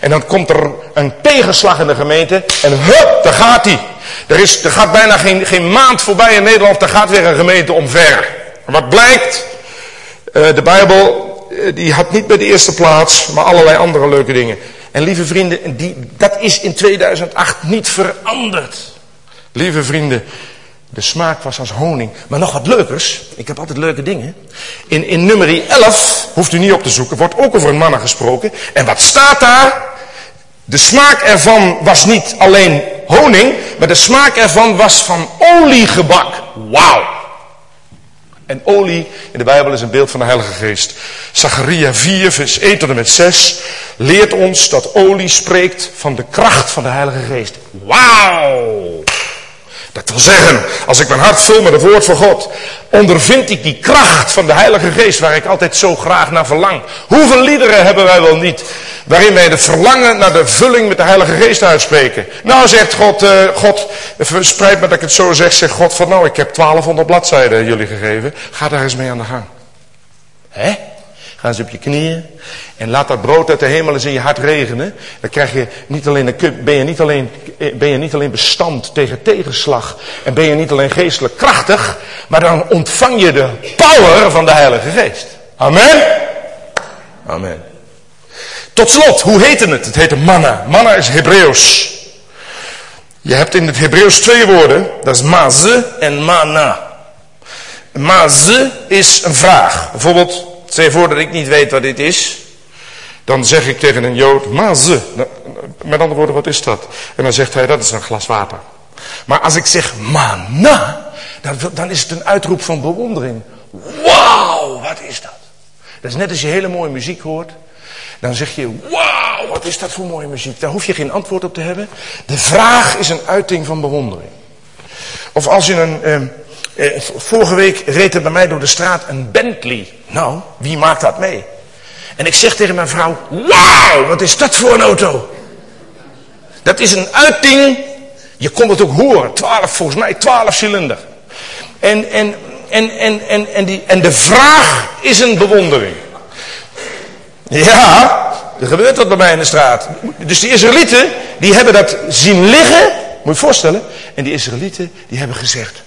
En dan komt er een tegenslag in de gemeente en hup, daar gaat hij. Er, is, er gaat bijna geen, geen maand voorbij in Nederland, daar gaat weer een gemeente omver. Wat blijkt? Uh, de Bijbel, uh, die had niet bij de eerste plaats, maar allerlei andere leuke dingen. En lieve vrienden, die, dat is in 2008 niet veranderd. Lieve vrienden, de smaak was als honing. Maar nog wat leukers, ik heb altijd leuke dingen. In, in nummer 11, hoeft u niet op te zoeken, wordt ook over een mannen gesproken. En wat staat daar? De smaak ervan was niet alleen honing, maar de smaak ervan was van oliegebak. Wauw! En olie in de Bijbel is een beeld van de Heilige Geest. Zacharia 4, vers 1 tot en met 6 leert ons dat olie spreekt van de kracht van de Heilige Geest. Wauw! Dat wil zeggen, als ik mijn hart vul met het woord van God, ondervind ik die kracht van de Heilige Geest waar ik altijd zo graag naar verlang. Hoeveel liederen hebben wij wel niet, waarin wij de verlangen naar de vulling met de Heilige Geest uitspreken. Nou zegt God, uh, God, spijt me dat ik het zo zeg, zegt God van nou, ik heb 1200 bladzijden jullie gegeven, ga daar eens mee aan de gang. Hè? Ga eens op je knieën en laat dat brood uit de hemel eens in je hart regenen. Dan krijg je niet alleen, ben, je niet alleen, ben je niet alleen bestand tegen tegenslag. En ben je niet alleen geestelijk krachtig. Maar dan ontvang je de power van de Heilige Geest. Amen. Amen. Tot slot, hoe heette het? Het heette manna. Manna is Hebreeuws. Je hebt in het Hebreeuws twee woorden, dat is maze en mana. Maze is een vraag. Bijvoorbeeld, stel je voor dat ik niet weet wat dit is. Dan zeg ik tegen een Jood, maze. Met andere woorden, wat is dat? En dan zegt hij, dat is een glas water. Maar als ik zeg mana, dan, dan is het een uitroep van bewondering. Wauw, wat is dat? Dat is net als je hele mooie muziek hoort. Dan zeg je, wauw, wat is dat voor mooie muziek. Daar hoef je geen antwoord op te hebben. De vraag is een uiting van bewondering. Of als je een... Eh, eh, vorige week reed er bij mij door de straat een Bentley. Nou, wie maakt dat mee? En ik zeg tegen mijn vrouw, wauw, wat is dat voor een auto? Dat is een uiting, je kon het ook horen, 12, volgens mij 12 cilinder. En, en, en, en, en, en, die, en de vraag is een bewondering. Ja, er gebeurt dat bij mij in de straat. Dus die Israëlieten, die hebben dat zien liggen, moet je je voorstellen. En die Israëlieten, die hebben gezegd,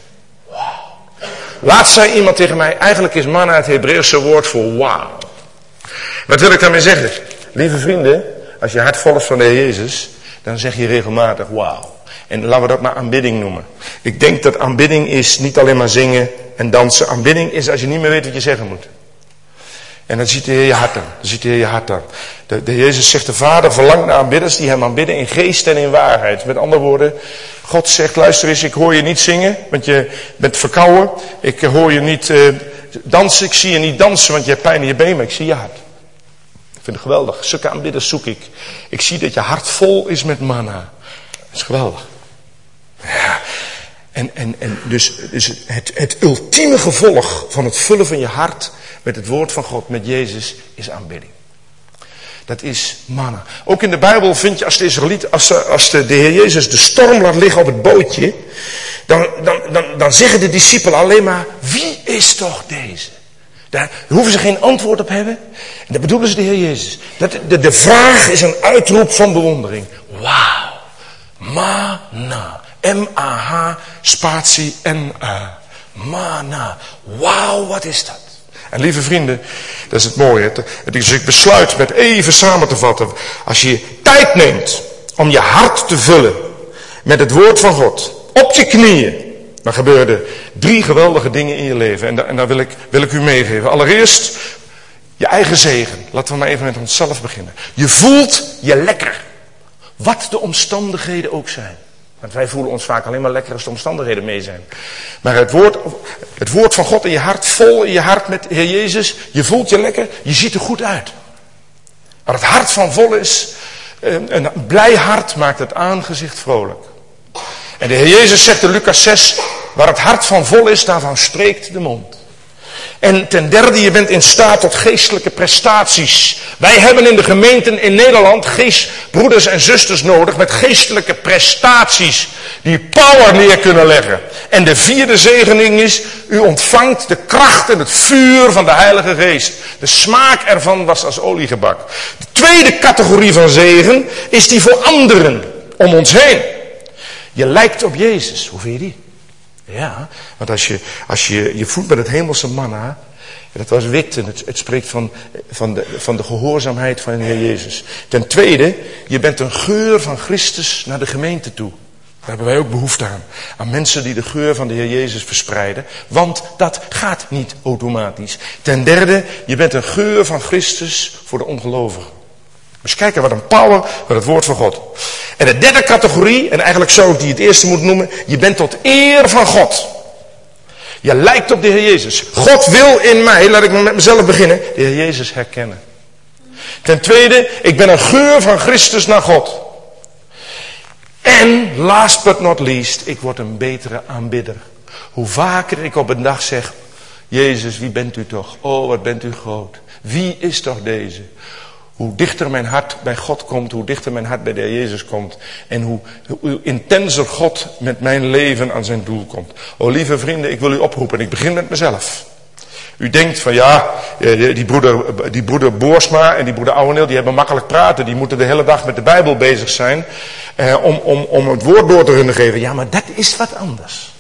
wauw. Laatst zei iemand tegen mij, eigenlijk is manna het Hebreeuwse woord voor wauw. Wat wil ik daarmee zeggen? Lieve vrienden, als je hart vol is van de Heer Jezus, dan zeg je regelmatig wauw. En laten we dat maar aanbidding noemen. Ik denk dat aanbidding is niet alleen maar zingen en dansen. Aanbidding is als je niet meer weet wat je zeggen moet. En dan ziet de Heer je hart aan. Dan ziet de je hart. De, Jezus zegt, de Vader verlangt naar aanbidders die hem aanbidden in geest en in waarheid. Met andere woorden, God zegt, luister eens, ik hoor je niet zingen, want je bent verkouden. Ik hoor je niet uh, dansen, ik zie je niet dansen, want je hebt pijn in je been, maar ik zie je hart. Ik vind het geweldig. Zulke aanbidders zoek ik. Ik zie dat je hart vol is met manna. Dat is geweldig. Ja. En, en, en dus, dus het, het ultieme gevolg van het vullen van je hart met het woord van God, met Jezus, is aanbidding. Dat is manna. Ook in de Bijbel vind je als de Israëliet, als, als de, de Heer Jezus de storm laat liggen op het bootje, dan, dan, dan, dan zeggen de discipelen alleen maar, wie is toch deze? Daar hoeven ze geen antwoord op hebben. En dat bedoelen ze de Heer Jezus. Dat, de, de vraag is een uitroep van bewondering. Wauw. Mana. M-A-H spatie N-A. Mana. Wauw, wat is dat? En lieve vrienden, dat is het mooie. Dus ik besluit met even samen te vatten. Als je tijd neemt om je hart te vullen met het woord van God. Op je knieën. Dan gebeuren er drie geweldige dingen in je leven. En, en daar wil ik, wil ik u meegeven. Allereerst je eigen zegen. Laten we maar even met onszelf beginnen. Je voelt je lekker. Wat de omstandigheden ook zijn. Want wij voelen ons vaak alleen maar lekker als de omstandigheden mee zijn. Maar het woord, het woord van God in je hart, vol in je hart met Heer Jezus. Je voelt je lekker, je ziet er goed uit. Waar het hart van vol is, een blij hart maakt het aangezicht vrolijk. En de Heer Jezus zegt in Lucas 6, waar het hart van vol is, daarvan spreekt de mond. En ten derde, je bent in staat tot geestelijke prestaties. Wij hebben in de gemeenten in Nederland geest, broeders en zusters nodig met geestelijke prestaties. Die power neer kunnen leggen. En de vierde zegening is, u ontvangt de kracht en het vuur van de Heilige Geest. De smaak ervan was als oliegebak. De tweede categorie van zegen is die voor anderen om ons heen. Je lijkt op Jezus. Hoe vind je die? Ja, want als je als je, je voedt met het hemelse manna, dat was wit en het, het spreekt van, van, de, van de gehoorzaamheid van de Heer Jezus. Ten tweede, je bent een geur van Christus naar de gemeente toe. Daar hebben wij ook behoefte aan. Aan mensen die de geur van de Heer Jezus verspreiden. Want dat gaat niet automatisch. Ten derde, je bent een geur van Christus voor de ongelovigen. Dus kijken wat een power van het woord van God. En de derde categorie, en eigenlijk ik die het eerste moeten noemen. Je bent tot eer van God. Je lijkt op de Heer Jezus. God wil in mij, laat ik met mezelf beginnen, de Heer Jezus herkennen. Ten tweede, ik ben een geur van Christus naar God. En last but not least, ik word een betere aanbidder. Hoe vaker ik op een dag zeg, Jezus, wie bent u toch? Oh, wat bent u groot. Wie is toch deze? Hoe dichter mijn hart bij God komt, hoe dichter mijn hart bij de Heer Jezus komt. En hoe, hoe, intenser God met mijn leven aan zijn doel komt. O lieve vrienden, ik wil u oproepen. Ik begin met mezelf. U denkt van ja, eh, die broeder, die broeder Boersma en die broeder Ouweneel, die hebben makkelijk praten. Die moeten de hele dag met de Bijbel bezig zijn. Eh, om, om, om het woord door te kunnen geven. Ja, maar dat is wat anders.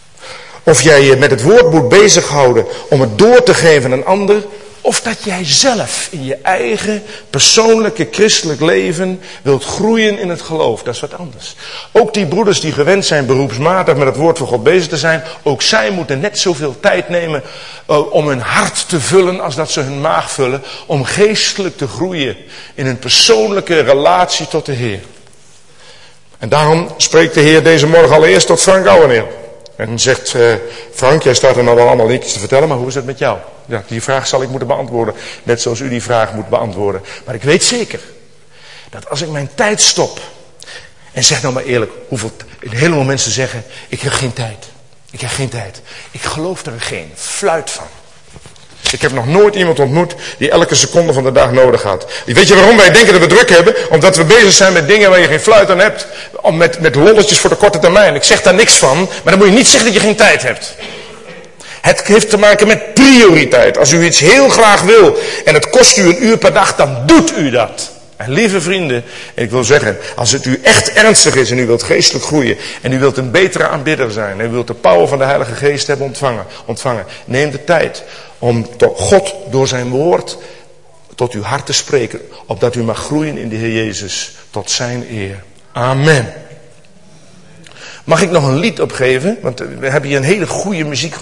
Of jij je met het woord moet bezighouden om het door te geven aan een ander. Of dat jij zelf in je eigen persoonlijke christelijk leven wilt groeien in het geloof. Dat is wat anders. Ook die broeders die gewend zijn beroepsmatig met het woord van God bezig te zijn. Ook zij moeten net zoveel tijd nemen uh, om hun hart te vullen als dat ze hun maag vullen. Om geestelijk te groeien in een persoonlijke relatie tot de Heer. En daarom spreekt de Heer deze morgen allereerst tot Frank Ouweneel. En zegt, uh, Frank, jij staat er nou wel allemaal niets te vertellen, maar hoe is het met jou? Ja, die vraag zal ik moeten beantwoorden, net zoals u die vraag moet beantwoorden. Maar ik weet zeker, dat als ik mijn tijd stop, en zeg nou maar eerlijk, hoeveel, een heleboel mensen zeggen, ik heb geen tijd. Ik heb geen tijd. Ik geloof er geen fluit van. Ik heb nog nooit iemand ontmoet die elke seconde van de dag nodig had. Weet je waarom wij denken dat we druk hebben? Omdat we bezig zijn met dingen waar je geen fluit aan hebt. Met, met lolletjes voor de korte termijn. Ik zeg daar niks van, maar dan moet je niet zeggen dat je geen tijd hebt. Het heeft te maken met prioriteit. Als u iets heel graag wil en het kost u een uur per dag, dan doet u dat. En lieve vrienden, ik wil zeggen, als het u echt ernstig is en u wilt geestelijk groeien en u wilt een betere aanbidder zijn en u wilt de power van de Heilige Geest hebben ontvangen, ontvangen neem de tijd om God door zijn woord tot uw hart te spreken, opdat u mag groeien in de Heer Jezus tot zijn eer. Amen. Mag ik nog een lied opgeven? Want we hebben hier een hele goede muziekgroep.